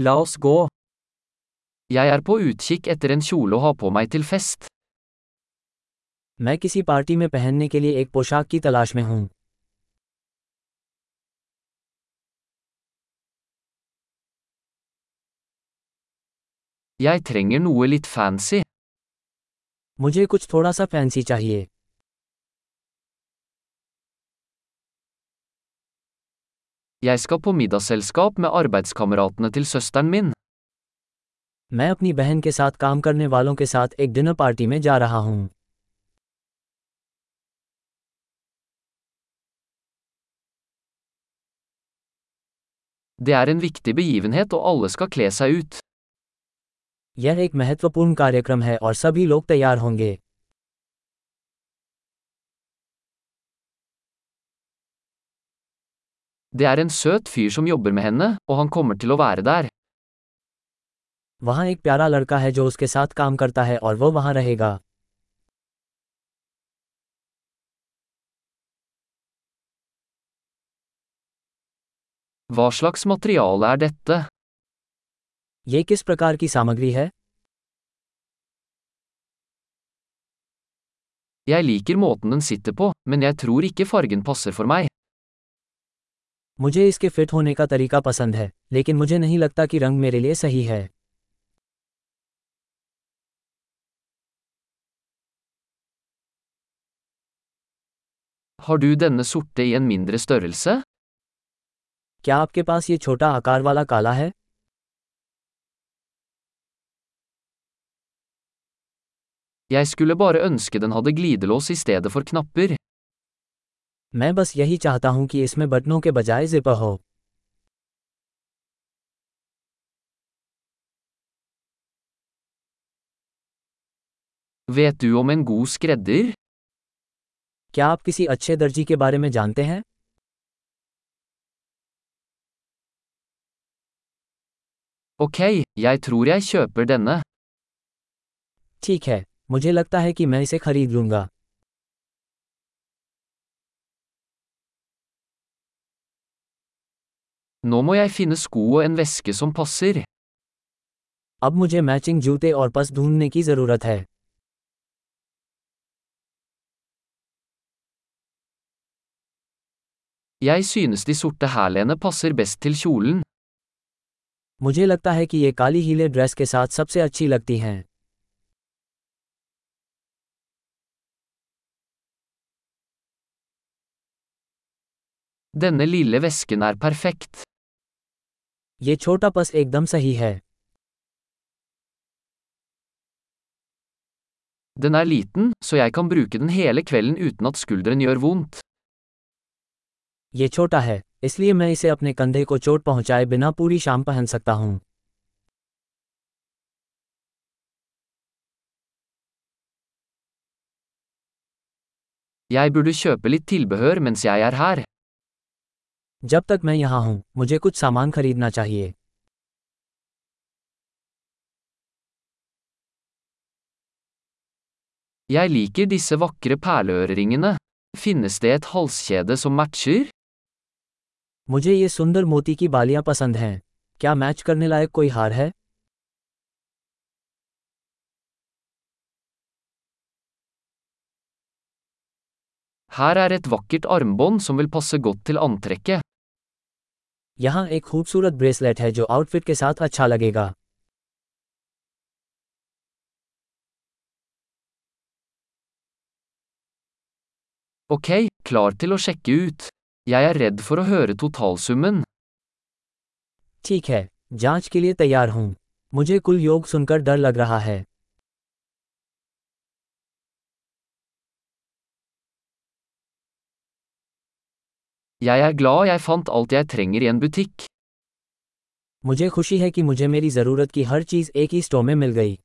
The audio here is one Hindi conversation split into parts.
La oss gå. Jeg er på utkikk etter en kjole å ha på meg til fest. मैं किसी पार्टी में पहनने के लिए एक पोशाक की तलाश में हूँ Jeg trenger noe litt fancy. मुझे कुछ थोड़ा सा फैंसी चाहिए Jeg skal på middagsselskap med arbeidskameratene til søsteren min. मैं अपनी बहन के साथ काम करने वालों के साथ एक डिनर पार्टी में जा रहा हूँ Det er en viktig begivenhet og alle skal kle seg ut. यह एक महत्वपूर्ण कार्यक्रम है और सभी लोग तैयार होंगे Det er en søt fyr som jobber med henne, og han kommer til å være der. वहाँ एक प्यारा लड़का है जो उसके साथ काम करता है और वो वहाँ रहेगा Hva slags materiale er dette? ये किस प्रकार की सामग्री है Jeg liker måten den sitter på, men jeg tror ikke fargen passer for meg. मुझे इसके फिट होने का तरीका पसंद है लेकिन मुझे नहीं लगता कि रंग मेरे लिए सही है Har du denne sorte i en mindre størrelse? क्या आपके पास ये छोटा आकार वाला काला है Jeg skulle bare ønske den hadde glidelås i stedet for knapper. मैं बस यही चाहता हूँ कि इसमें बटनों के बजाय जिपर हो Vet du om en god skredder? क्या आप किसी अच्छे दर्जी के बारे में जानते हैं Ok, jeg tror jeg kjøper denne. ठीक है मुझे लगता है कि मैं इसे खरीद लूँगा Nå må jeg finne sko og en veske som passer. अब मुझे मैचिंग जूते और पस ढूंढने की ज़रूरत है Jeg synes de sorte hælene passer best til kjolen. मुझे लगता है कि ये काली हीले ड्रेस के साथ सबसे अच्छी लगती हैं Denne lille vesken er perfekt. ये छोटा पस एकदम सही है Den er liten, så jeg kan bruke den hele kvelden uten at skulderen gjør vondt. ये छोटा है इसलिए मैं इसे अपने कंधे को चोट पहुँचाए बिना पूरी शाम पहन सकता हूँ Jeg burde kjøpe litt tilbehør mens jeg er her. जब तक मैं यहाँ हूँ मुझे कुछ सामान खरीदना चाहिए Jeg liker disse vakre perleøreringene. Finnes det et halskjede som matcher? मुझे ये सुंदर मोती की बालियाँ पसंद हैं क्या मैच करने लायक कोई हार है Her er et vakkert armbånd som vil passe godt til antrekket. यहाँ एक खूबसूरत ब्रेसलेट है जो आउटफिट के साथ अच्छा लगेगा Ok, klar til å sjekke ut. Jeg er redd for å høre totalsummen. ठीक है जाँच के लिए तैयार हूँ मुझे कुल योग सुनकर डर लग रहा है Jeg er glad jeg fant alt jeg trenger i en butikk. मुझे खुशी है कि मुझे मेरी ज़रूरत की हर चीज़ एक ही स्टोर में मिल गई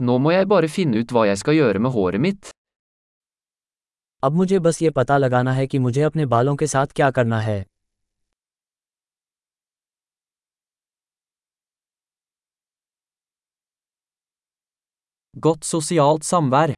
Nå må jeg bare finne ut hva jeg skal gjøre med håret mitt. अब मुझे बस ये पता लगाना है कि मुझे अपने बालों के साथ क्या करना है Godt sosialt samvær.